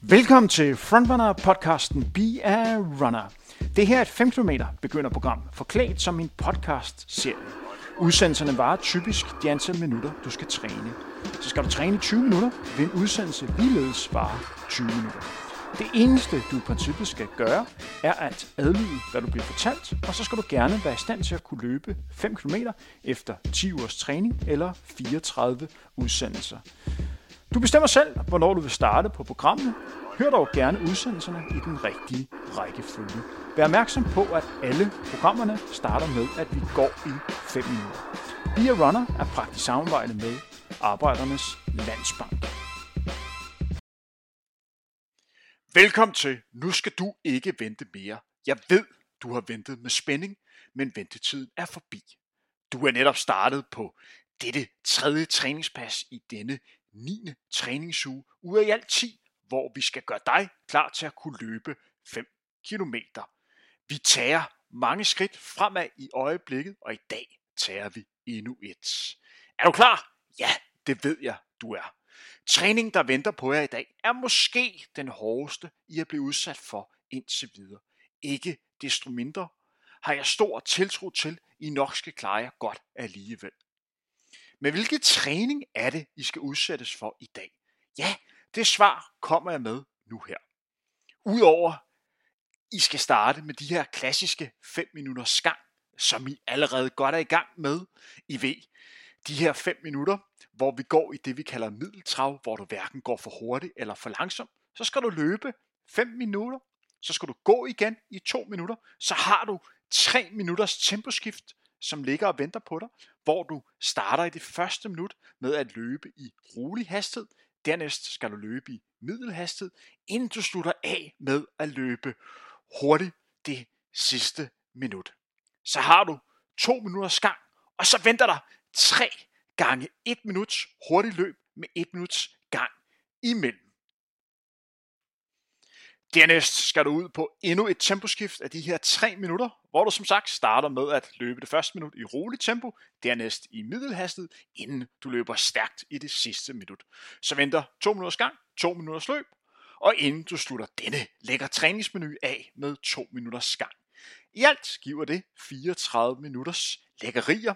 Velkommen til Frontrunner podcasten Be a Runner. Det her er et 5 km begynderprogram, forklædt som en podcast-serie. Udsendelserne varer typisk de antal minutter, du skal træne. Så skal du træne i 20 minutter, vil en udsendelse ligeledes vare 20 minutter. Det eneste, du i princippet skal gøre, er at adlyde, hvad du bliver fortalt, og så skal du gerne være i stand til at kunne løbe 5 km efter 10 ugers træning eller 34 udsendelser. Du bestemmer selv, hvornår du vil starte på programmet. Hør dog gerne udsendelserne i den rigtige rækkefølge. Vær opmærksom på, at alle programmerne starter med, at vi går i 5 minutter. Be a Runner er praktisk samarbejde med Arbejdernes Landsbank. Velkommen til. Nu skal du ikke vente mere. Jeg ved, du har ventet med spænding, men ventetiden er forbi. Du er netop startet på dette tredje træningspas i denne 9. træningsuge ud af i alt 10, hvor vi skal gøre dig klar til at kunne løbe 5 km. Vi tager mange skridt fremad i øjeblikket, og i dag tager vi endnu et. Er du klar? Ja, det ved jeg, du er. Træningen, der venter på jer i dag, er måske den hårdeste, I er blevet udsat for indtil videre. Ikke desto mindre har jeg stor tiltro til, I nok skal klare jer godt alligevel. Men hvilken træning er det, I skal udsættes for i dag? Ja, det svar kommer jeg med nu her. Udover, I skal starte med de her klassiske 5 minutters skang, som I allerede godt er i gang med. I V. de her 5 minutter, hvor vi går i det, vi kalder middeltrav, hvor du hverken går for hurtigt eller for langsomt, så skal du løbe 5 minutter, så skal du gå igen i 2 minutter, så har du 3 minutters temposkift, som ligger og venter på dig, hvor du starter i det første minut med at løbe i rolig hastighed, dernæst skal du løbe i middelhastighed, inden du slutter af med at løbe hurtigt det sidste minut. Så har du to minutters gang, og så venter der tre gange et minuts hurtigt løb med et minuts gang imellem. Dernæst skal du ud på endnu et temposkift af de her 3 minutter, hvor du som sagt starter med at løbe det første minut i roligt tempo, dernæst i middelhastighed, inden du løber stærkt i det sidste minut. Så venter 2 minutters gang, 2 minutters løb, og inden du slutter denne lækker træningsmenu af med 2 minutters gang. I alt giver det 34 minutters lækkerier.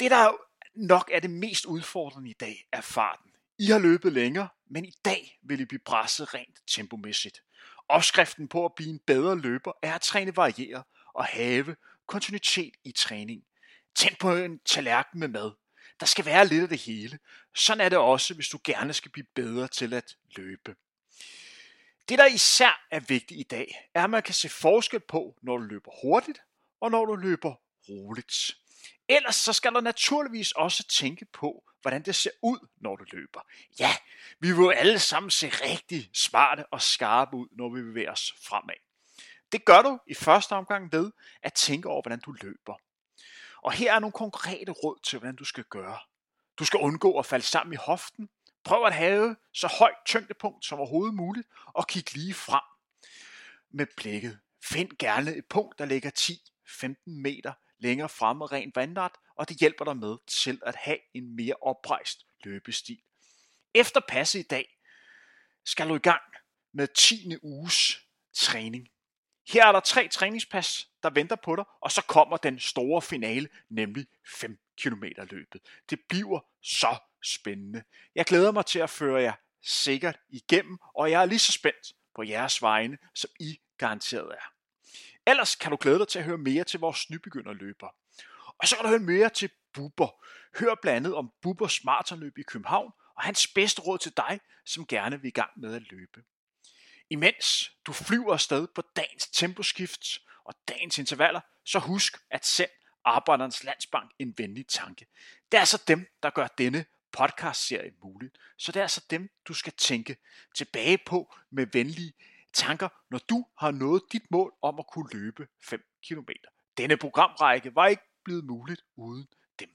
Det der nok er det mest udfordrende i dag er farten. I har løbet længere, men i dag vil I blive presset rent tempomæssigt. Opskriften på at blive en bedre løber er at træne varieret og have kontinuitet i træning. Tænd på en tallerken med mad. Der skal være lidt af det hele. Sådan er det også, hvis du gerne skal blive bedre til at løbe. Det, der især er vigtigt i dag, er, at man kan se forskel på, når du løber hurtigt og når du løber roligt. Ellers så skal du naturligvis også tænke på, hvordan det ser ud, når du løber. Ja, vi vil jo alle sammen se rigtig smarte og skarpe ud, når vi bevæger os fremad. Det gør du i første omgang ved at tænke over, hvordan du løber. Og her er nogle konkrete råd til, hvordan du skal gøre. Du skal undgå at falde sammen i hoften. Prøv at have så højt tyngdepunkt som overhovedet muligt, og kig lige frem med blikket. Find gerne et punkt, der ligger 10-15 meter længere fremme rent vandret, og det hjælper dig med til at have en mere oprejst løbestil. Efter passe i dag skal du i gang med 10. uges træning. Her er der tre træningspas, der venter på dig, og så kommer den store finale, nemlig 5 km løbet. Det bliver så spændende. Jeg glæder mig til at føre jer sikkert igennem, og jeg er lige så spændt på jeres vegne, som I garanteret er. Ellers kan du glæde dig til at høre mere til vores nybegynderløber. Og så kan du høre mere til Bubber. Hør blandt andet om Bubbers maratonløb i København, og hans bedste råd til dig, som gerne vil i gang med at løbe. Imens du flyver afsted på dagens temposkift og dagens intervaller, så husk at send Arbejderens Landsbank en venlig tanke. Det er altså dem, der gør denne podcast-serie mulig. Så det er altså dem, du skal tænke tilbage på med venlige tanker, når du har nået dit mål om at kunne løbe 5 km. Denne programrække var ikke blevet muligt uden dem.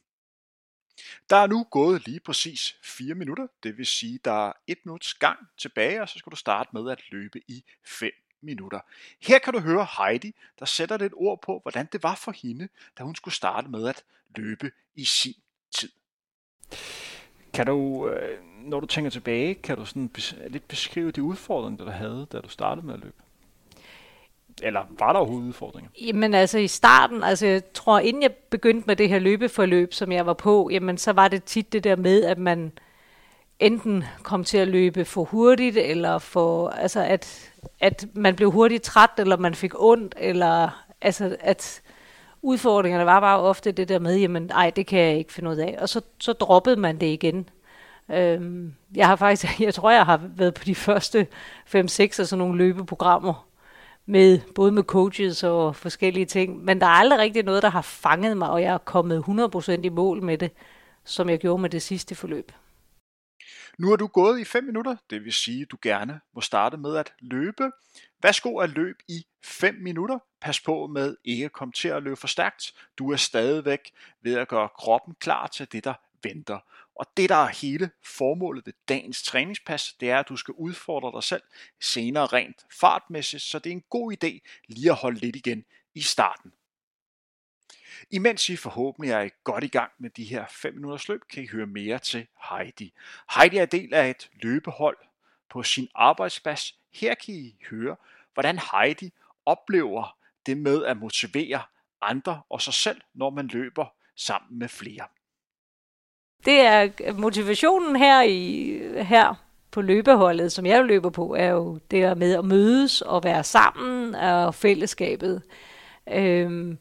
Der er nu gået lige præcis 4 minutter, det vil sige, der er 1 minuts gang tilbage, og så skal du starte med at løbe i 5 minutter. Her kan du høre Heidi, der sætter lidt ord på, hvordan det var for hende, da hun skulle starte med at løbe i sin tid. Kan du øh, når du tænker tilbage, kan du sådan lidt beskrive de udfordringer, du havde, da du startede med at løbe? Eller var der overhovedet udfordringer? Jamen altså i starten, altså jeg tror inden jeg begyndte med det her løbeforløb, som jeg var på, jamen så var det tit det der med, at man enten kom til at løbe for hurtigt, eller for, altså at, at man blev hurtigt træt, eller man fik ondt, eller altså at udfordringerne var bare ofte det der med, jamen ej, det kan jeg ikke finde ud af. Og så, så droppede man det igen. Øhm, jeg har faktisk, jeg tror, jeg har været på de første 5-6 af sådan nogle løbeprogrammer, med både med coaches og forskellige ting. Men der er aldrig rigtig noget, der har fanget mig, og jeg er kommet 100% i mål med det, som jeg gjorde med det sidste forløb. Nu er du gået i 5 minutter, det vil sige, at du gerne må starte med at løbe. Værsgo at løb i 5 minutter. Pas på med ikke at komme til at løbe for stærkt. Du er stadigvæk ved at gøre kroppen klar til det, der venter. Og det, der er hele formålet ved dagens træningspas, det er, at du skal udfordre dig selv senere rent fartmæssigt, så det er en god idé lige at holde lidt igen i starten. Imens I forhåbentlig er godt i gang med de her 5 minutters løb, kan I høre mere til Heidi. Heidi er del af et løbehold på sin arbejdsplads. Her kan I høre, hvordan Heidi oplever det med at motivere andre og sig selv, når man løber sammen med flere. Det er motivationen her i her på løbeholdet, som jeg løber på, er jo det der med at mødes og være sammen og fællesskabet. Øhm,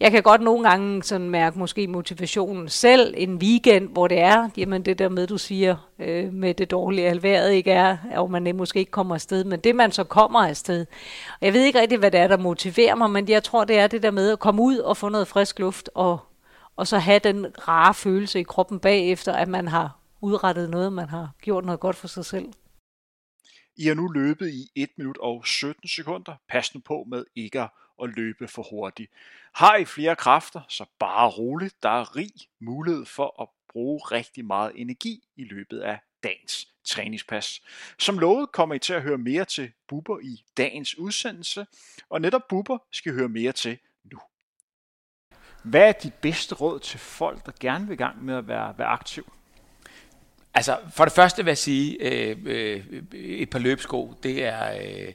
jeg kan godt nogle gange sådan mærke måske motivationen selv en weekend, hvor det er, jamen det der med, du siger, øh, med det dårlige alværet ikke er, og man måske ikke kommer afsted, men det man så kommer afsted. Og jeg ved ikke rigtig, hvad det er, der motiverer mig, men jeg tror, det er det der med at komme ud og få noget frisk luft, og, og så have den rare følelse i kroppen bagefter, at man har udrettet noget, man har gjort noget godt for sig selv. I har nu løbet i 1 minut og 17 sekunder. Pas nu på med ikke at løbe for hurtigt. Har I flere kræfter, så bare roligt. Der er rig mulighed for at bruge rigtig meget energi i løbet af dagens træningspas. Som lovet kommer I til at høre mere til Bubber i dagens udsendelse, og netop Bubber skal høre mere til. Hvad er dit bedste råd til folk, der gerne vil i gang med at være, være aktiv? Altså, for det første vil jeg sige, øh, øh, et par løbsko, det er, øh,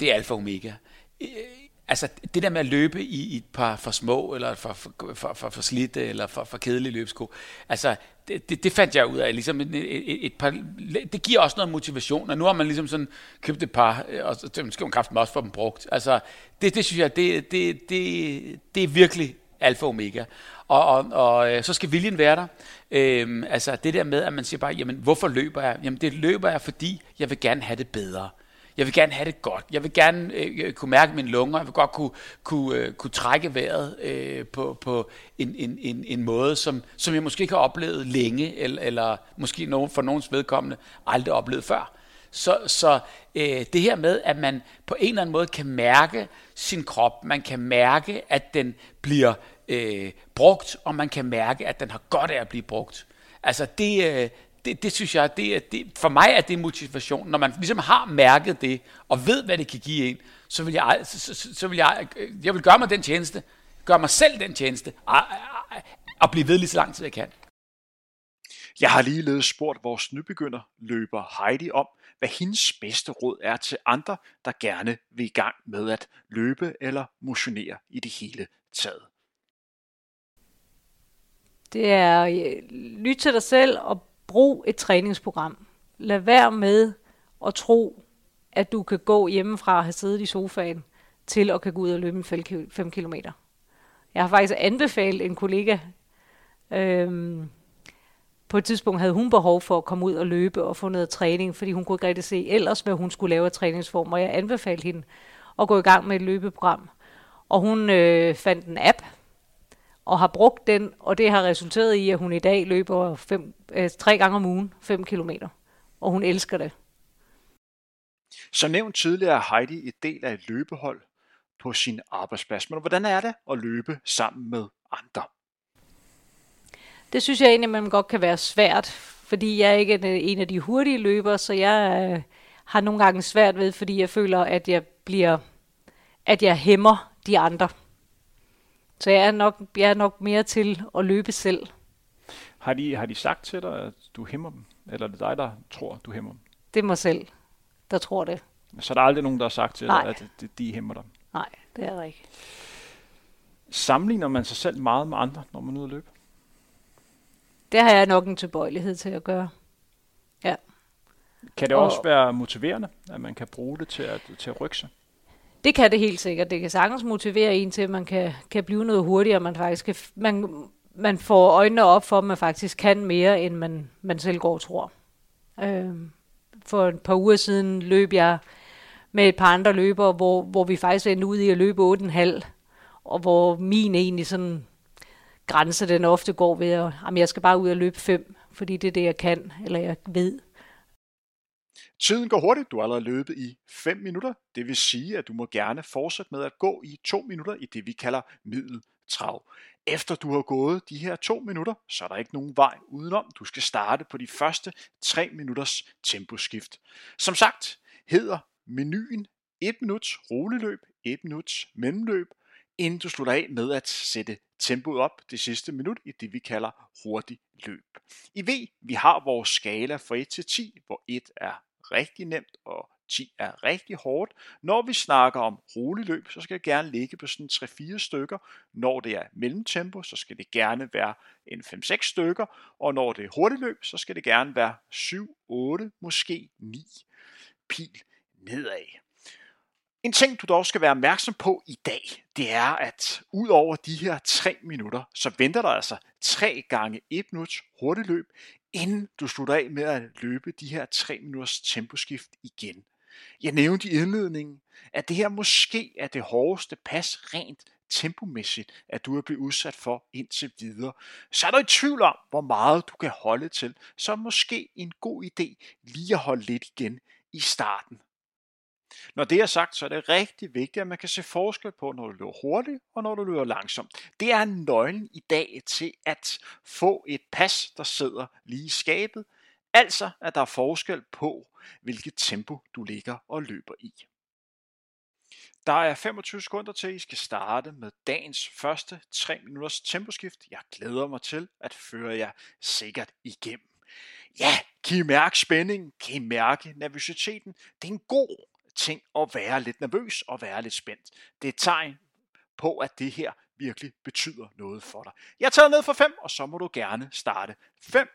det er alfa og omega. Altså, det der med at løbe i et par for små, eller for, for, for, for, for slidte, eller for, for kedelige løbsko, altså, det, det, det fandt jeg ud af. Ligesom et, et, et par, det giver også noget motivation, og nu har man ligesom sådan købt et par, øh, og så skal man kraften også få dem brugt. Altså, det, det synes jeg, det, det, det, det er virkelig alfa og omega. Og, og, og øh, så skal viljen være der. Øhm, altså det der med, at man siger bare, jamen hvorfor løber jeg? Jamen det løber jeg, fordi jeg vil gerne have det bedre. Jeg vil gerne have det godt. Jeg vil gerne øh, øh, kunne mærke mine lunger. Jeg vil godt kunne, kunne, øh, kunne trække vejret øh, på, på en, en, en, en måde, som, som jeg måske ikke har oplevet længe, eller, eller måske nogen, for nogens vedkommende aldrig oplevet før. Så, så øh, det her med, at man på en eller anden måde kan mærke sin krop, man kan mærke, at den bliver øh, brugt, og man kan mærke, at den har godt af at blive brugt. Altså det, øh, det, det synes jeg, det, det, for mig er det motivation. Når man ligesom har mærket det, og ved, hvad det kan give en, så vil jeg, så, så, så vil jeg, jeg vil gøre mig den tjeneste, gøre mig selv den tjeneste, og, og blive ved lige så lang tid jeg kan. Jeg har ligeledes spurgt vores nybegynder løber Heidi om, hvad hendes bedste råd er til andre, der gerne vil i gang med at løbe eller motionere i det hele taget. Det er øh, lyt til dig selv og brug et træningsprogram. Lad være med at tro, at du kan gå hjemmefra og have siddet i sofaen til at kan gå ud og løbe 5 km. Jeg har faktisk anbefalet en kollega, øhm, på et tidspunkt havde hun behov for at komme ud og løbe og få noget træning, fordi hun kunne ikke rigtig se ellers, hvad hun skulle lave af træningsform, og jeg anbefalede hende at gå i gang med et løbeprogram. Og hun øh, fandt en app, og har brugt den, og det har resulteret i, at hun i dag løber fem, øh, tre gange om ugen, 5 kilometer. Og hun elsker det. Som nævnt tidligere er Heidi et del af et løbehold på sin arbejdsplads. Men hvordan er det at løbe sammen med andre? Det synes jeg egentlig, godt kan være svært, fordi jeg er ikke en af de hurtige løbere, så jeg øh, har nogle gange svært ved, fordi jeg føler, at jeg bliver, at jeg hæmmer de andre. Så jeg er nok, jeg er nok mere til at løbe selv. Har de, har de sagt til dig, at du hæmmer dem? Eller er det dig, der tror, du hæmmer dem? Det er mig selv, der tror det. Så der er aldrig nogen, der har sagt til Nej. dig, at de, de hæmmer dig? Nej, det er der ikke. Sammenligner man sig selv meget med andre, når man er ude at løbe? Det har jeg nok en tilbøjelighed til at gøre. Ja. Kan det Og- også være motiverende, at man kan bruge det til at, til at rykke sig? Det kan det helt sikkert. Det kan sagtens motivere en til, at man kan, kan blive noget hurtigere. Man faktisk kan, man, man får øjnene op for, at man faktisk kan mere, end man, man selv går og tror. Øh, for et par uger siden løb jeg med et par andre løbere, hvor, hvor vi faktisk endte ud i at løbe 8,5, og hvor min egentlig sådan grænse, den ofte går ved, at jamen, jeg skal bare ud og løbe 5, fordi det er det, jeg kan, eller jeg ved. Tiden går hurtigt. Du har allerede løbet i 5 minutter. Det vil sige, at du må gerne fortsætte med at gå i 2 minutter i det, vi kalder middeltrav. Efter du har gået de her 2 minutter, så er der ikke nogen vej udenom. Du skal starte på de første 3 minutters temposkift. Som sagt hedder menuen 1 minuts roleløb, 1 minuts mellemløb, inden du slutter af med at sætte tempoet op det sidste minut i det, vi kalder hurtig løb. I V, vi har vores skala fra 1 til 10, hvor 1 er rigtig nemt, og 10 er rigtig hårdt. Når vi snakker om rolig løb, så skal det gerne ligge på sådan 3-4 stykker. Når det er mellemtempo, så skal det gerne være en 5-6 stykker. Og når det er hurtigt løb, så skal det gerne være 7-8, måske 9 pil nedad. En ting, du dog skal være opmærksom på i dag, det er, at ud over de her 3 minutter, så venter der altså 3 gange 1 minuts hurtigt løb, inden du slutter af med at løbe de her 3 minutters temposkift igen. Jeg nævnte i indledningen, at det her måske er det hårdeste pas rent tempomæssigt, at du er blevet udsat for indtil videre. Så er du i tvivl om, hvor meget du kan holde til, så er det måske en god idé lige at holde lidt igen i starten. Når det er sagt, så er det rigtig vigtigt, at man kan se forskel på, når du løber hurtigt og når du løber langsomt. Det er nøglen i dag til at få et pas, der sidder lige i skabet. Altså, at der er forskel på, hvilket tempo du ligger og løber i. Der er 25 sekunder til, I skal starte med dagens første 3 minutters temposkift. Jeg glæder mig til at føre jer sikkert igennem. Ja, kan I mærke spændingen? Kan I mærke nervøsiteten? Det er en god ting at være lidt nervøs og være lidt spændt. Det er et tegn på, at det her virkelig betyder noget for dig. Jeg tager ned for 5, og så må du gerne starte. 5,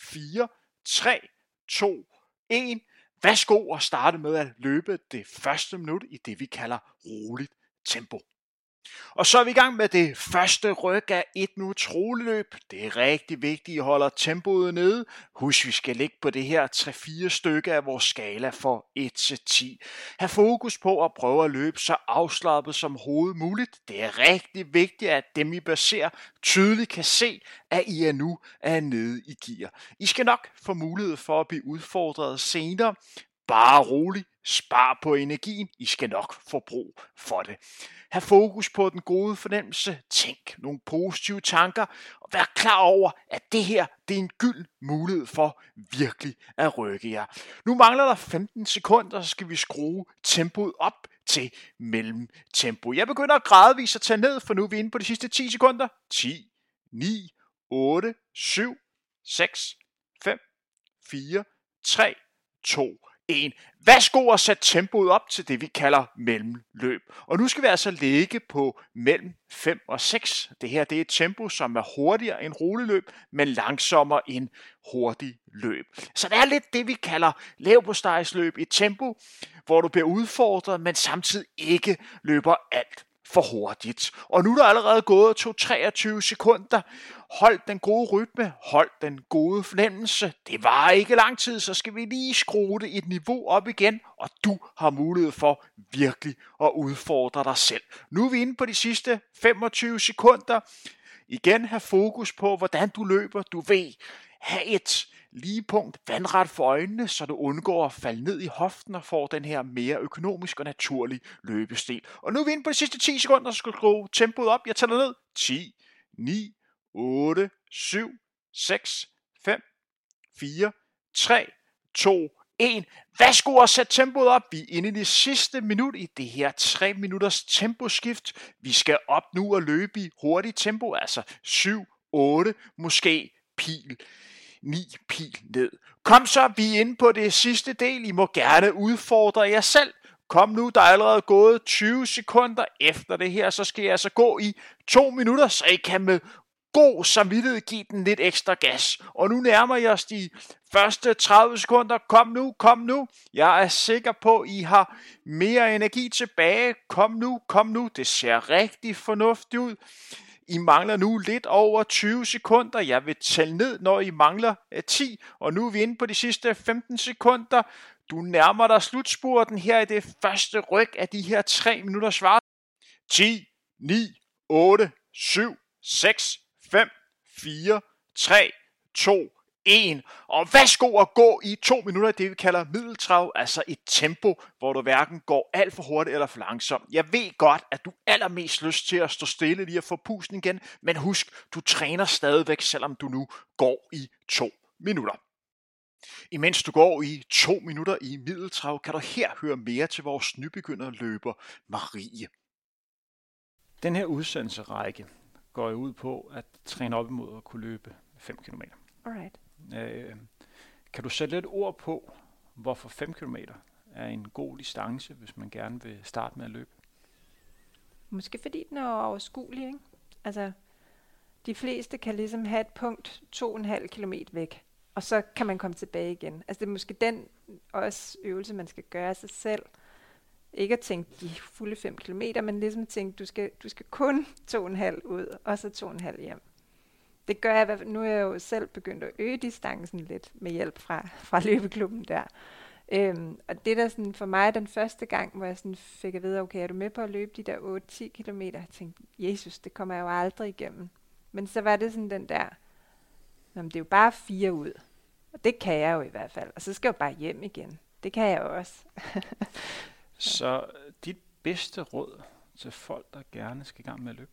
4, 3, 2, 1. Værsgo at starte med at løbe det første minut i det, vi kalder roligt tempo. Og så er vi i gang med det første ryg af et nu troløb. Det er rigtig vigtigt, at I holder tempoet nede. Husk, vi skal ligge på det her 3-4 stykke af vores skala for 1 til 10. Ha' fokus på at prøve at løbe så afslappet som hovedet muligt. Det er rigtig vigtigt, at dem I baserer tydeligt kan se, at I er nu er nede i gear. I skal nok få mulighed for at blive udfordret senere. Bare rolig. Spar på energien. I skal nok få brug for det. Ha' fokus på den gode fornemmelse. Tænk nogle positive tanker. Og vær klar over, at det her det er en gyld mulighed for virkelig at rykke jer. Nu mangler der 15 sekunder, så skal vi skrue tempoet op til mellemtempo. Jeg begynder gradvist at tage ned, for nu er vi inde på de sidste 10 sekunder. 10, 9, 8, 7, 6, 5, 4, 3, 2, en. Værsgo at sætte tempoet op til det, vi kalder mellemløb. Og nu skal vi altså ligge på mellem 5 og 6. Det her det er et tempo, som er hurtigere end roleløb, men langsommere end hurtig løb. Så det er lidt det, vi kalder lav på. Et tempo, hvor du bliver udfordret, men samtidig ikke løber alt for hurtigt. Og nu er der allerede gået to 23 sekunder. Hold den gode rytme, hold den gode fornemmelse. Det var ikke lang tid, så skal vi lige skrue det et niveau op igen, og du har mulighed for virkelig at udfordre dig selv. Nu er vi inde på de sidste 25 sekunder. Igen have fokus på, hvordan du løber. Du ved, have et lige punkt vandret for øjnene, så du undgår at falde ned i hoften og får den her mere økonomisk og naturlig løbestil. Og nu er vi inde på de sidste 10 sekunder, så skal du skrue tempoet op. Jeg tæller ned. 10, 9, 8, 7, 6, 5, 4, 3, 2, 1. Værsgo og sæt tempoet op. Vi er inde i det sidste minut i det her 3 minutters temposkift. Vi skal op nu og løbe i hurtigt tempo, altså 7, 8, måske pil ni pil ned. Kom så, vi er inde på det sidste del. I må gerne udfordre jer selv. Kom nu, der er allerede gået 20 sekunder efter det her, så skal jeg altså gå i to minutter, så I kan med god samvittighed give den lidt ekstra gas. Og nu nærmer jeg os de første 30 sekunder. Kom nu, kom nu. Jeg er sikker på, at I har mere energi tilbage. Kom nu, kom nu. Det ser rigtig fornuftigt ud. I mangler nu lidt over 20 sekunder. Jeg vil tælle ned, når I mangler øh, 10. Og nu er vi inde på de sidste 15 sekunder. Du nærmer dig slutspurten her i det første ryg af de her 3 minutter svar. 10, 9, 8, 7, 6, 5, 4, 3, 2, 1. Og værsgo at gå i to minutter, det vi kalder middeltrav, altså et tempo, hvor du hverken går alt for hurtigt eller for langsomt. Jeg ved godt, at du allermest lyst til at stå stille lige at få pusten igen, men husk, du træner stadigvæk, selvom du nu går i to minutter. Imens du går i to minutter i middeltrav, kan du her høre mere til vores nybegynderløber Marie. Den her udsendelserække går ud på at træne op imod at kunne løbe 5 km. Alright. Øh, kan du sætte lidt ord på, hvorfor 5 km er en god distance, hvis man gerne vil starte med at løbe? Måske fordi den er overskuelig, ikke? Altså, de fleste kan ligesom have et punkt 2,5 km væk, og så kan man komme tilbage igen. Altså, det er måske den også øvelse, man skal gøre sig selv. Ikke at tænke de fulde 5 km, men ligesom tænke, du skal, du skal kun 2,5 ud, og så 2,5 hjem. Det gør jeg, nu er jeg jo selv begyndt at øge distancen lidt med hjælp fra, fra løbeklubben der. Øhm, og det der sådan for mig den første gang, hvor jeg sådan fik at vide, okay, er du med på at løbe de der 8-10 km? Jeg tænkte, Jesus, det kommer jeg jo aldrig igennem. Men så var det sådan den der, jamen men det er jo bare fire ud. Og det kan jeg jo i hvert fald. Og så skal jeg jo bare hjem igen. Det kan jeg jo også. Så så dit bedste råd til folk, der gerne skal i gang med at løbe?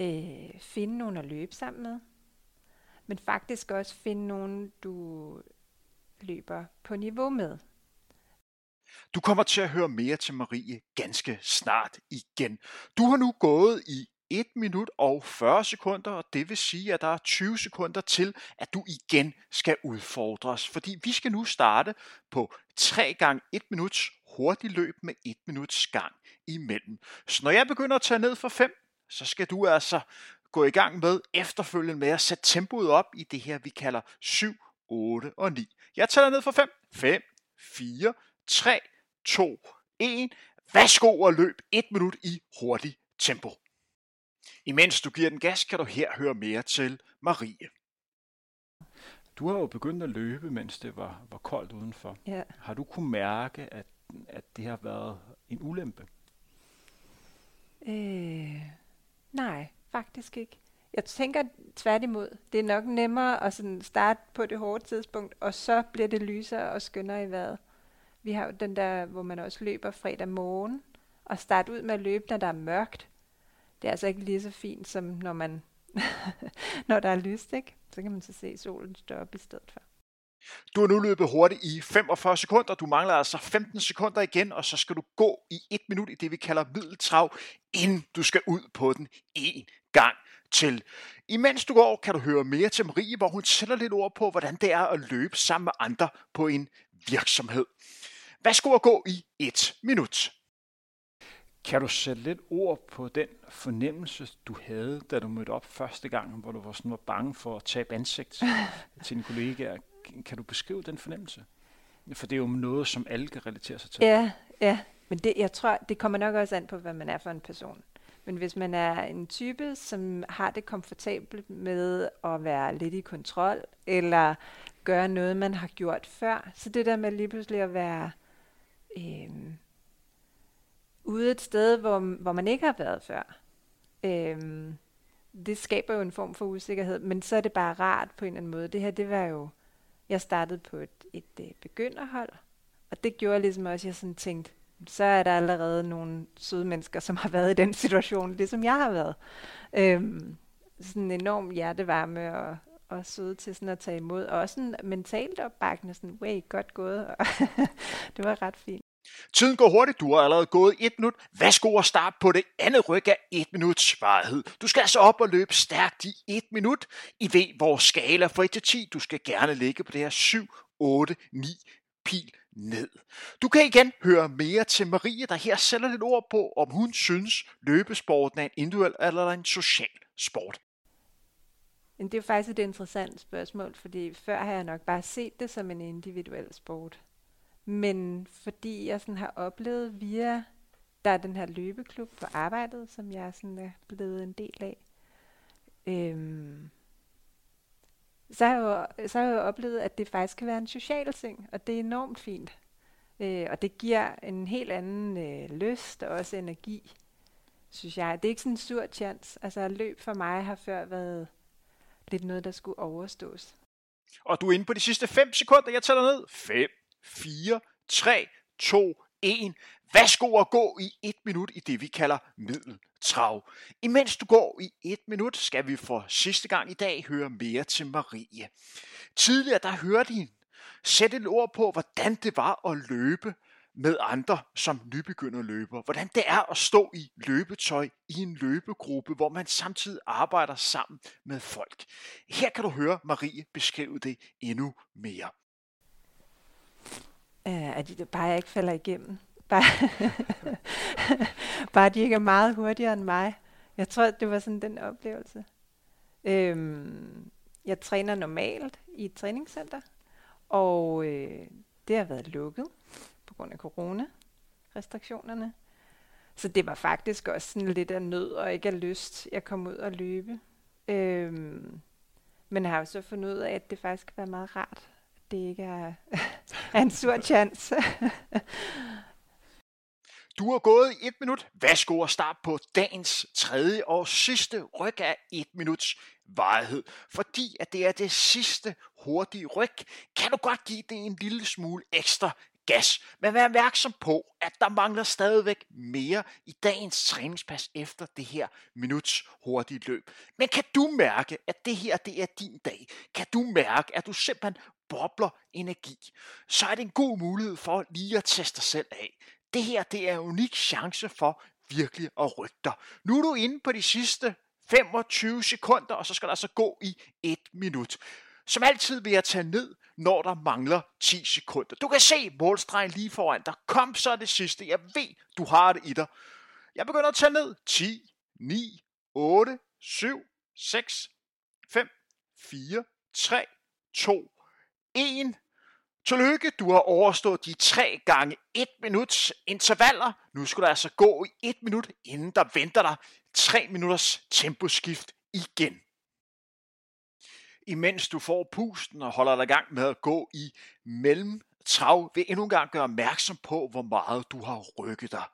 Øh, finde nogen at løbe sammen med. Men faktisk også finde nogen, du løber på niveau med. Du kommer til at høre mere til Marie ganske snart igen. Du har nu gået i 1 minut og 40 sekunder, og det vil sige, at der er 20 sekunder til, at du igen skal udfordres. Fordi vi skal nu starte på 3 gange 1 minuts hurtigt løb med 1 minuts gang imellem. Så når jeg begynder at tage ned for 5, så skal du altså gå i gang med efterfølgende med at sætte tempoet op i det her, vi kalder 7, 8 og 9. Jeg tæller ned for 5. 5, 4, 3, 2, 1. Værsgo og løb 1 minut i hurtigt tempo. Imens du giver den gas, kan du her høre mere til Marie. Du har jo begyndt at løbe, mens det var, var koldt udenfor. Ja. Har du kunne mærke, at, at det har været en ulempe? Øh, nej, faktisk ikke. Jeg tænker tværtimod, det er nok nemmere at sådan starte på det hårde tidspunkt, og så bliver det lysere og skønnere i vejret. Vi har jo den der, hvor man også løber fredag morgen, og starte ud med at løbe, når der er mørkt. Det er altså ikke lige så fint, som når man når der er lyst, ikke? Så kan man så se solen stå op i stedet for. Du har nu løbet hurtigt i 45 sekunder. Du mangler altså 15 sekunder igen, og så skal du gå i 1 minut i det, vi kalder middeltrav, inden du skal ud på den en gang til. Imens du går, kan du høre mere til Marie, hvor hun sætter lidt ord på, hvordan det er at løbe sammen med andre på en virksomhed. Værsgo at gå i 1 minut. Kan du sætte lidt ord på den fornemmelse, du havde, da du mødte op første gang, hvor du var, sådan, var bange for at tabe ansigt til dine kollegaer? Kan du beskrive den fornemmelse? For det er jo noget, som alle kan relatere sig til. Ja, ja. Men det, jeg tror, det kommer nok også an på, hvad man er for en person. Men hvis man er en type, som har det komfortabelt med at være lidt i kontrol, eller gøre noget, man har gjort før, så det der med lige pludselig at være øh, ude et sted, hvor, hvor man ikke har været før, øh, det skaber jo en form for usikkerhed, men så er det bare rart på en eller anden måde. Det her, det var jo, jeg startede på et, et, et begynderhold, og det gjorde ligesom også, at jeg sådan tænkte, så er der allerede nogle søde mennesker, som har været i den situation, ligesom jeg har været. Øhm, sådan en enorm hjertevarme og, og søde til sådan at tage imod. Og også sådan mentalt opbakkende, sådan, way, godt gået. Og det var ret fint. Tiden går hurtigt, du har allerede gået et minut. Værsgo at starte på det andet ryg af et minuts varighed. Du skal altså op og løbe stærkt i et minut. I ved, hvor skala fra 1 til 10, du skal gerne ligge på det her 7, 8, 9 pil ned. Du kan igen høre mere til Marie, der her sætter lidt ord på, om hun synes, løbesporten er en individuel eller en social sport. Men det er faktisk et interessant spørgsmål, fordi før har jeg nok bare set det som en individuel sport. Men fordi jeg sådan har oplevet via, der er den her løbeklub på arbejdet, som jeg sådan er blevet en del af, øhm, så, har jeg jo, så har jeg jo oplevet, at det faktisk kan være en social ting, og det er enormt fint. Øh, og det giver en helt anden øh, lyst og også energi, synes jeg. Det er ikke sådan en sur chance. Altså løb for mig har før været lidt noget, der skulle overstås. Og du er inde på de sidste 5 sekunder. Jeg tæller ned. 5, 4, 3, 2, 1. Værsgo at gå i et minut i det, vi kalder middeltrav. Imens du går i et minut, skal vi for sidste gang i dag høre mere til Marie. Tidligere der hørte I sætte et ord på, hvordan det var at løbe med andre som nybegynder løber. Hvordan det er at stå i løbetøj i en løbegruppe, hvor man samtidig arbejder sammen med folk. Her kan du høre Marie beskrive det endnu mere. Uh, at de bare ikke falder igennem. Bare, bare de ikke er meget hurtigere end mig. Jeg tror, det var sådan den oplevelse. Øhm, jeg træner normalt i et træningscenter, og øh, det har været lukket på grund af corona-restriktionerne. Så det var faktisk også sådan lidt af nød og ikke af lyst, jeg kom ud og løbe. Øhm, men jeg har jo så fundet ud af, at det faktisk kan være meget rart, det ikke er, er en sur chance. Du har gået i et minut. Værsgo at starte på dagens tredje og sidste ryg af et minuts varighed. Fordi at det er det sidste hurtige ryg, kan du godt give det en lille smule ekstra gas. Men vær opmærksom på, at der mangler stadigvæk mere i dagens træningspas efter det her minuts hurtige løb. Men kan du mærke, at det her det er din dag? Kan du mærke, at du simpelthen bobler energi? Så er det en god mulighed for lige at teste dig selv af. Det her det er en unik chance for virkelig at rykke dig. Nu er du inde på de sidste 25 sekunder, og så skal der altså gå i et minut. Som altid vil jeg tage ned, når der mangler 10 sekunder. Du kan se målstregen lige foran dig. Kom så det sidste. Jeg ved, du har det i dig. Jeg begynder at tage ned. 10, 9, 8, 7, 6, 5, 4, 3, 2, 1. Tillykke, du har overstået de 3 gange 1 minuts intervaller. Nu skal du altså gå i 1 minut, inden der venter dig 3 minutters temposkift igen. Imens du får pusten og holder dig i gang med at gå i mellem trav, vil endnu en gang gøre opmærksom på, hvor meget du har rykket dig.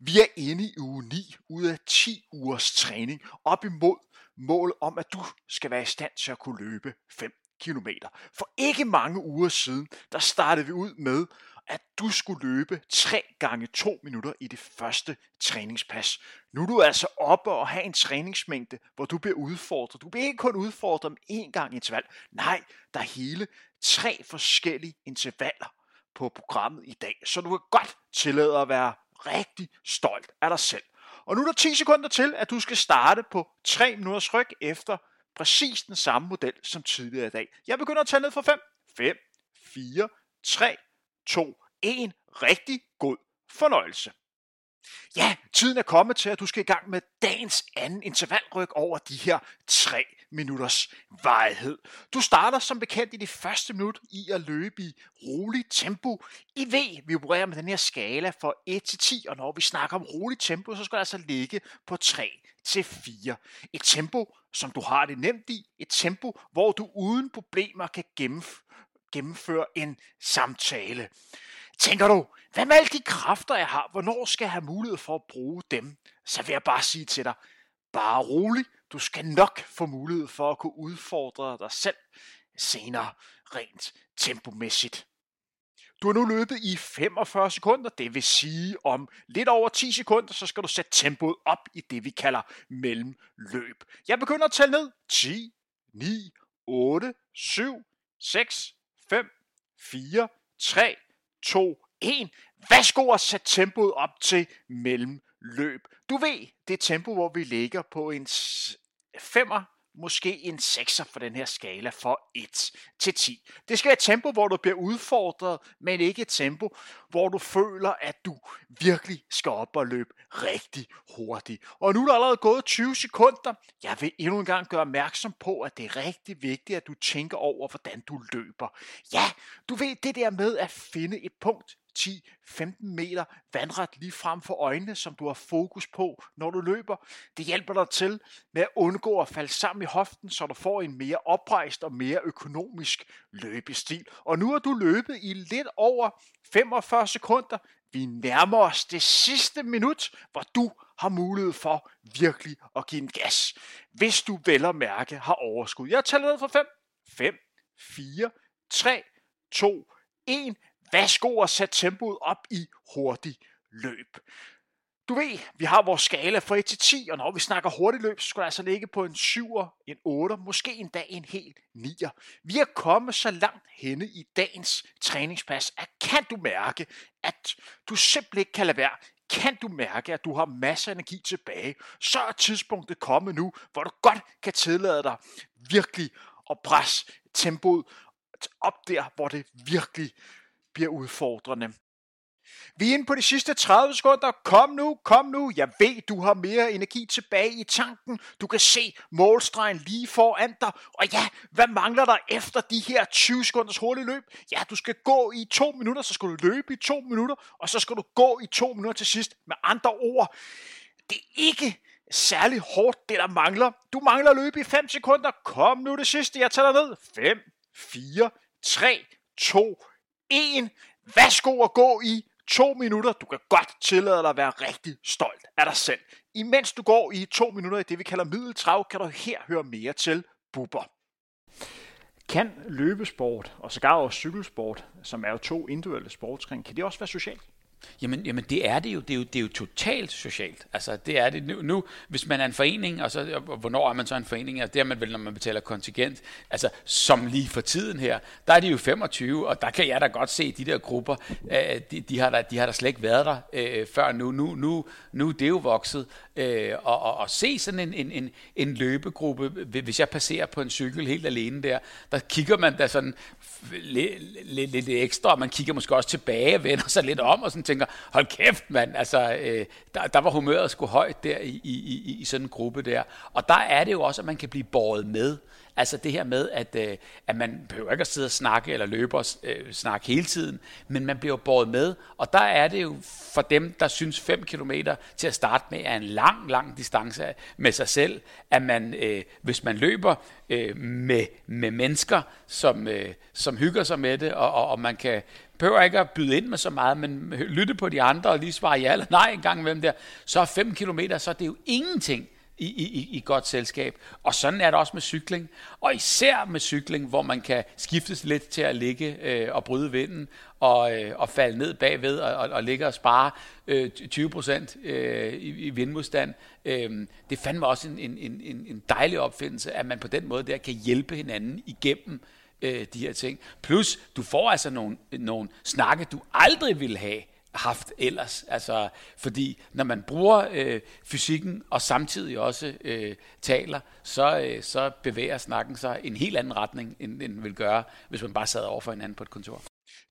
Vi er inde i uge 9 ud af 10 ugers træning op imod mål om, at du skal være i stand til at kunne løbe 5 km. For ikke mange uger siden, der startede vi ud med, at du skulle løbe 3 gange 2 minutter i det første træningspas. Nu er du altså oppe og have en træningsmængde, hvor du bliver udfordret. Du bliver ikke kun udfordret om én gang interval. Nej, der er hele tre forskellige intervaller på programmet i dag. Så du kan godt tillade at være rigtig stolt af dig selv. Og nu er der 10 sekunder til, at du skal starte på 3 minutters ryg efter præcis den samme model som tidligere i dag. Jeg begynder at tælle ned fra 5, 5, 4, 3, 2, 1. Rigtig god fornøjelse. Ja, tiden er kommet til, at du skal i gang med dagens anden intervalryk over de her 3 minutters varighed. Du starter som bekendt i det første minut i at løbe i roligt tempo. I ved, vi opererer med den her skala fra 1 til 10, og når vi snakker om roligt tempo, så skal det altså ligge på 3 til 4. Et tempo, som du har det nemt i. Et tempo, hvor du uden problemer kan gennemføre en samtale. Tænker du, hvad med alle de kræfter, jeg har? Hvornår skal jeg have mulighed for at bruge dem? Så vil jeg bare sige til dig, bare rolig. Du skal nok få mulighed for at kunne udfordre dig selv senere rent tempomæssigt. Du har nu løbet i 45 sekunder, det vil sige om lidt over 10 sekunder, så skal du sætte tempoet op i det, vi kalder mellemløb. Jeg begynder at tælle ned. 10, 9, 8, 7, 6, 5, 4, 3, 2, 1. Værsgo at sætte tempoet op til mellemløb. Du ved, det tempo, hvor vi ligger på en 5'er måske en 6'er for den her skala for 1 til 10. Det skal være et tempo, hvor du bliver udfordret, men ikke et tempo, hvor du føler, at du virkelig skal op og løbe rigtig hurtigt. Og nu er der allerede gået 20 sekunder. Jeg vil endnu en gang gøre opmærksom på, at det er rigtig vigtigt, at du tænker over, hvordan du løber. Ja, du ved det der med at finde et punkt, 10-15 meter vandret lige frem for øjnene, som du har fokus på, når du løber. Det hjælper dig til med at undgå at falde sammen i hoften, så du får en mere oprejst og mere økonomisk løbestil. Og nu har du løbet i lidt over 45 sekunder. Vi nærmer os det sidste minut, hvor du har mulighed for virkelig at give en gas. Hvis du vel og mærke har overskud. Jeg tæller ned fra 5, 5, 4, 3, 2, 1. Værsgo at sætte tempoet op i hurtig løb. Du ved, vi har vores skala fra 1 til 10, og når vi snakker hurtigt løb, så skal det altså ligge på en 7'er, en 8'er, måske endda en helt 9'er. Vi er kommet så langt henne i dagens træningspas, at kan du mærke, at du simpelthen ikke kan lade være, kan du mærke, at du har masser af energi tilbage, så er tidspunktet kommet nu, hvor du godt kan tillade dig virkelig at presse tempoet op der, hvor det virkelig bliver udfordrende. Vi er inde på de sidste 30 sekunder. Kom nu, kom nu. Jeg ved, du har mere energi tilbage i tanken. Du kan se målstregen lige foran dig. Og ja, hvad mangler der efter de her 20 sekunders hurtige løb? Ja, du skal gå i to minutter, så skal du løbe i to minutter, og så skal du gå i to minutter til sidst. Med andre ord, det er ikke særlig hårdt, det der mangler. Du mangler at løbe i 5 sekunder. Kom nu det sidste, jeg tæller ned. 5, 4, 3, 2, 1. Værsgo at gå i to minutter. Du kan godt tillade dig at være rigtig stolt af dig selv. Imens du går i to minutter i det, vi kalder middeltrav, kan du her høre mere til Bubber. Kan løbesport, og sågar også cykelsport, som er jo to individuelle sportsgrene, kan det også være socialt? Jamen, jamen det er det jo. Det er jo, det er jo totalt socialt. Altså, det er det nu, nu. Hvis man er en forening, og, så, og hvornår er man så en forening? Altså, det er man vel, når man betaler kontingent. Altså, som lige for tiden her, der er de jo 25, og der kan jeg da godt se, de der grupper, øh, de, de, har da, de har da slet ikke været der øh, før nu. Nu, nu. nu det er jo vokset. Øh, og, og, og se sådan en, en, en, en løbegruppe, hvis jeg passerer på en cykel helt alene der, der kigger man da sådan lidt, lidt, lidt ekstra, og man kigger måske også tilbage, vender sig lidt om, og sådan tænker, hold kæft mand, altså, øh, der, der var humøret sgu højt der i, i, i, i sådan en gruppe der. Og der er det jo også, at man kan blive båret med. Altså det her med, at, øh, at man behøver ikke at sidde og snakke eller løbe og øh, snakke hele tiden, men man bliver båret med. Og der er det jo for dem, der synes 5 km til at starte med er en lang, lang distance med sig selv, at man, øh, hvis man løber øh, med, med mennesker, som, øh, som hygger sig med det, og, og, og man kan behøver ikke at byde ind med så meget, men lytte på de andre og lige svare ja eller nej en gang imellem der, så er 5 km, så er det jo ingenting i, i, i godt selskab. Og sådan er det også med cykling. Og især med cykling, hvor man kan skiftes lidt til at ligge øh, og bryde vinden og, øh, og falde ned bagved og, og, og ligge og spare øh, 20 procent øh, i, i vindmodstand. Øh, det fandt mig også en, en, en, en dejlig opfindelse, at man på den måde der kan hjælpe hinanden igennem øh, de her ting. Plus, du får altså nogle, nogle snakke, du aldrig ville have haft ellers. Altså, fordi når man bruger øh, fysikken og samtidig også øh, taler, så, øh, så bevæger snakken sig i en helt anden retning, end den vil gøre, hvis man bare sad over for hinanden på et kontor.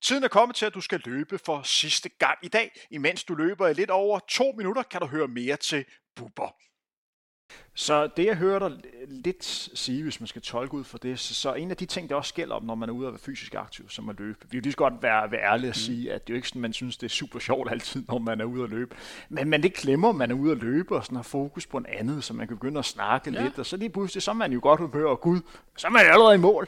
Tiden er kommet til, at du skal løbe for sidste gang i dag. Imens du løber i lidt over to minutter, kan du høre mere til Bubber. Så det jeg hører dig lidt sige, hvis man skal tolke ud for det, så, så en af de ting, der også gælder om, når man er ude at være fysisk aktiv, som at løbe. Vi vil lige så godt være, være ærlige og mm. sige, at det er jo ikke sådan, man synes, det er super sjovt altid, når man er ude at løbe. Men, men det glemmer, man er ude at løbe og sådan har fokus på en andet, så man kan begynde at snakke ja. lidt, og så lige pludselig, så er man jo godt humør, og gud, så er man allerede i mål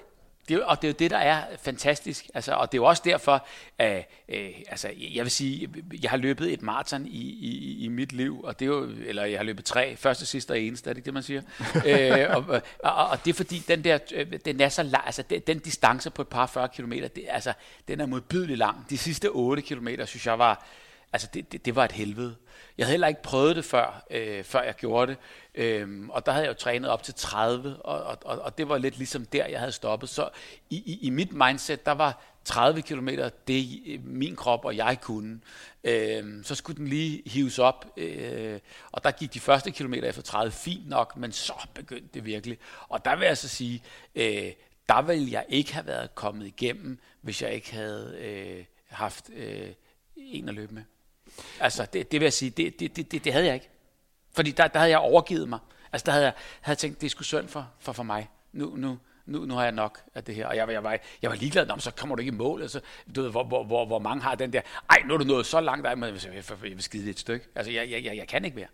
det, og det er jo det, der er fantastisk. Altså, og det er jo også derfor, at øh, altså, jeg vil sige, jeg har løbet et maraton i, i, i mit liv, og det er jo, eller jeg har løbet tre, første, sidste og eneste, er det ikke det, man siger? øh, og, og, og, det er fordi, den der, øh, den er så lang, altså den, den distance på et par 40 kilometer, det, altså, den er modbydeligt lang. De sidste 8 kilometer, synes jeg var, altså det, det, det var et helvede. Jeg havde heller ikke prøvet det før, øh, før jeg gjorde det. Øhm, og der havde jeg jo trænet op til 30, og, og, og det var lidt ligesom der, jeg havde stoppet. Så i, i, i mit mindset, der var 30 km, det øh, min krop og jeg kunne. Øhm, så skulle den lige hives op, øh, og der gik de første kilometer efter 30 fint nok, men så begyndte det virkelig. Og der vil jeg så sige, øh, der ville jeg ikke have været kommet igennem, hvis jeg ikke havde øh, haft øh, en at løbe med. Altså, det, det vil jeg sige, det, det, det, det havde jeg ikke. Fordi der, der havde jeg overgivet mig. Altså, der havde jeg havde tænkt, det skulle synd for, for, for mig. Nu, nu, nu, nu har jeg nok af det her. Og jeg, jeg, var, jeg var ligeglad, Nå, så kommer du ikke i mål. Altså, du ved, hvor, hvor, hvor, hvor mange har den der, ej, nu er du nået så langt, ej, jeg, jeg, jeg, jeg vil skide et stykke. Altså, jeg, jeg, jeg, jeg kan ikke mere.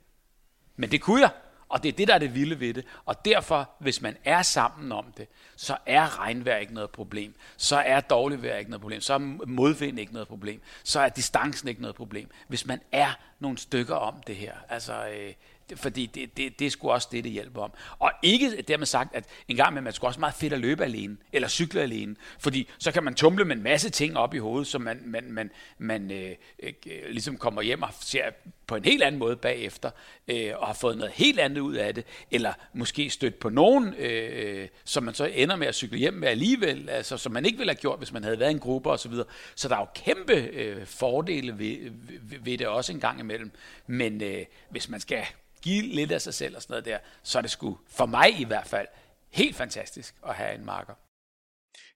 Men det kunne jeg. Og det er det, der er det vilde ved det. Og derfor, hvis man er sammen om det, så er regnvejr ikke noget problem. Så er dårligt vejr ikke noget problem. Så er modvind ikke noget problem. Så er distancen ikke noget problem. Hvis man er nogle stykker om det her. Altså, øh, fordi det, det, det er sgu også det, det hjælper om. Og ikke dermed sagt, at en gang med man skulle også meget fedt at løbe alene, eller cykle alene, fordi så kan man tumle med en masse ting op i hovedet, som man, man, man, man øh, øh, ligesom kommer hjem og ser på en helt anden måde bagefter, øh, og har fået noget helt andet ud af det, eller måske stødt på nogen, øh, som man så ender med at cykle hjem med alligevel, altså, som man ikke ville have gjort, hvis man havde været i en gruppe osv. Så, så der er jo kæmpe øh, fordele ved, ved, ved det også en gang imellem. Men øh, hvis man skal give lidt af sig selv og sådan noget der, så er det sgu, for mig i hvert fald, helt fantastisk at have en marker.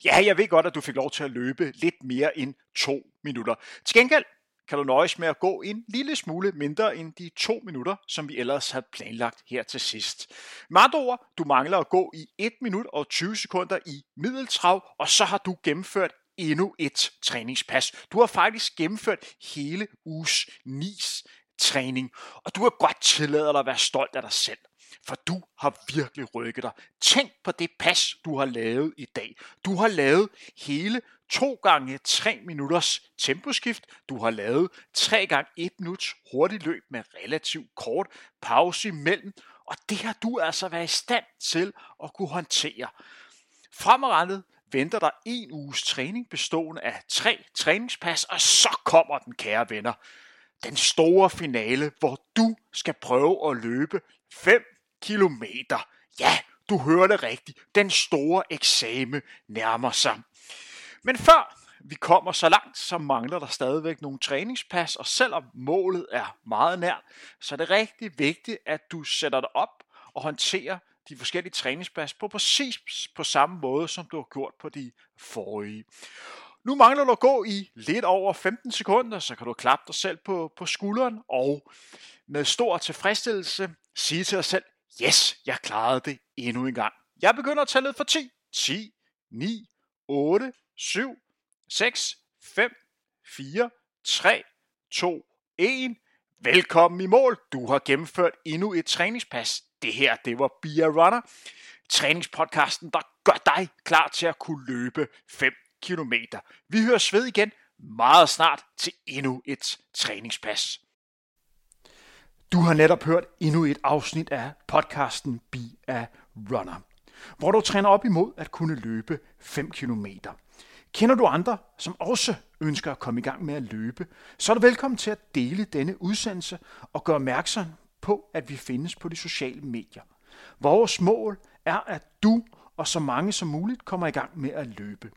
Ja, jeg ved godt, at du fik lov til at løbe lidt mere end to minutter. Til gengæld kan du nøjes med at gå en lille smule mindre end de to minutter, som vi ellers havde planlagt her til sidst. Med andre ord, du mangler at gå i 1 minut og 20 sekunder i middeltrav, og så har du gennemført endnu et træningspas. Du har faktisk gennemført hele uges NIS træning, og du har godt tilladet dig at være stolt af dig selv. For du har virkelig rykket dig. Tænk på det pas, du har lavet i dag. Du har lavet hele 2 gange 3 minutters temposkift. Du har lavet 3 gange 1 minuts hurtigt løb med relativt kort pause imellem. Og det har du altså været i stand til at kunne håndtere. Fremadrettet venter der en uges træning bestående af tre træningspas, og så kommer den, kære venner den store finale, hvor du skal prøve at løbe 5 kilometer. Ja, du hørte rigtigt. Den store eksamen nærmer sig. Men før vi kommer så langt, så mangler der stadigvæk nogle træningspas, og selvom målet er meget nært, så er det rigtig vigtigt, at du sætter dig op og håndterer de forskellige træningspas på præcis på samme måde, som du har gjort på de forrige. Nu mangler du at gå i lidt over 15 sekunder, så kan du klappe dig selv på, på skulderen og med stor tilfredsstillelse sige til dig selv, yes, jeg klarede det endnu en gang. Jeg begynder at tælle for 10, 10, 9, 8, 7, 6, 5, 4, 3, 2, 1. Velkommen i mål. Du har gennemført endnu et træningspas. Det her, det var Bia Runner. Træningspodcasten, der gør dig klar til at kunne løbe 5 kilometer. Vi hører sved igen meget snart til endnu et træningspas. Du har netop hørt endnu et afsnit af podcasten Be a Runner, hvor du træner op imod at kunne løbe 5 km. Kender du andre, som også ønsker at komme i gang med at løbe, så er du velkommen til at dele denne udsendelse og gøre opmærksom på, at vi findes på de sociale medier. Vores mål er, at du og så mange som muligt kommer i gang med at løbe.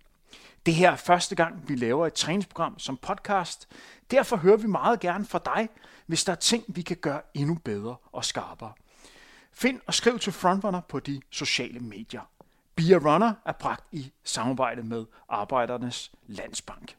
Det her er første gang, vi laver et træningsprogram som podcast. Derfor hører vi meget gerne fra dig, hvis der er ting, vi kan gøre endnu bedre og skarpere. Find og skriv til Frontrunner på de sociale medier. Be a Runner er bragt i samarbejde med Arbejdernes Landsbank.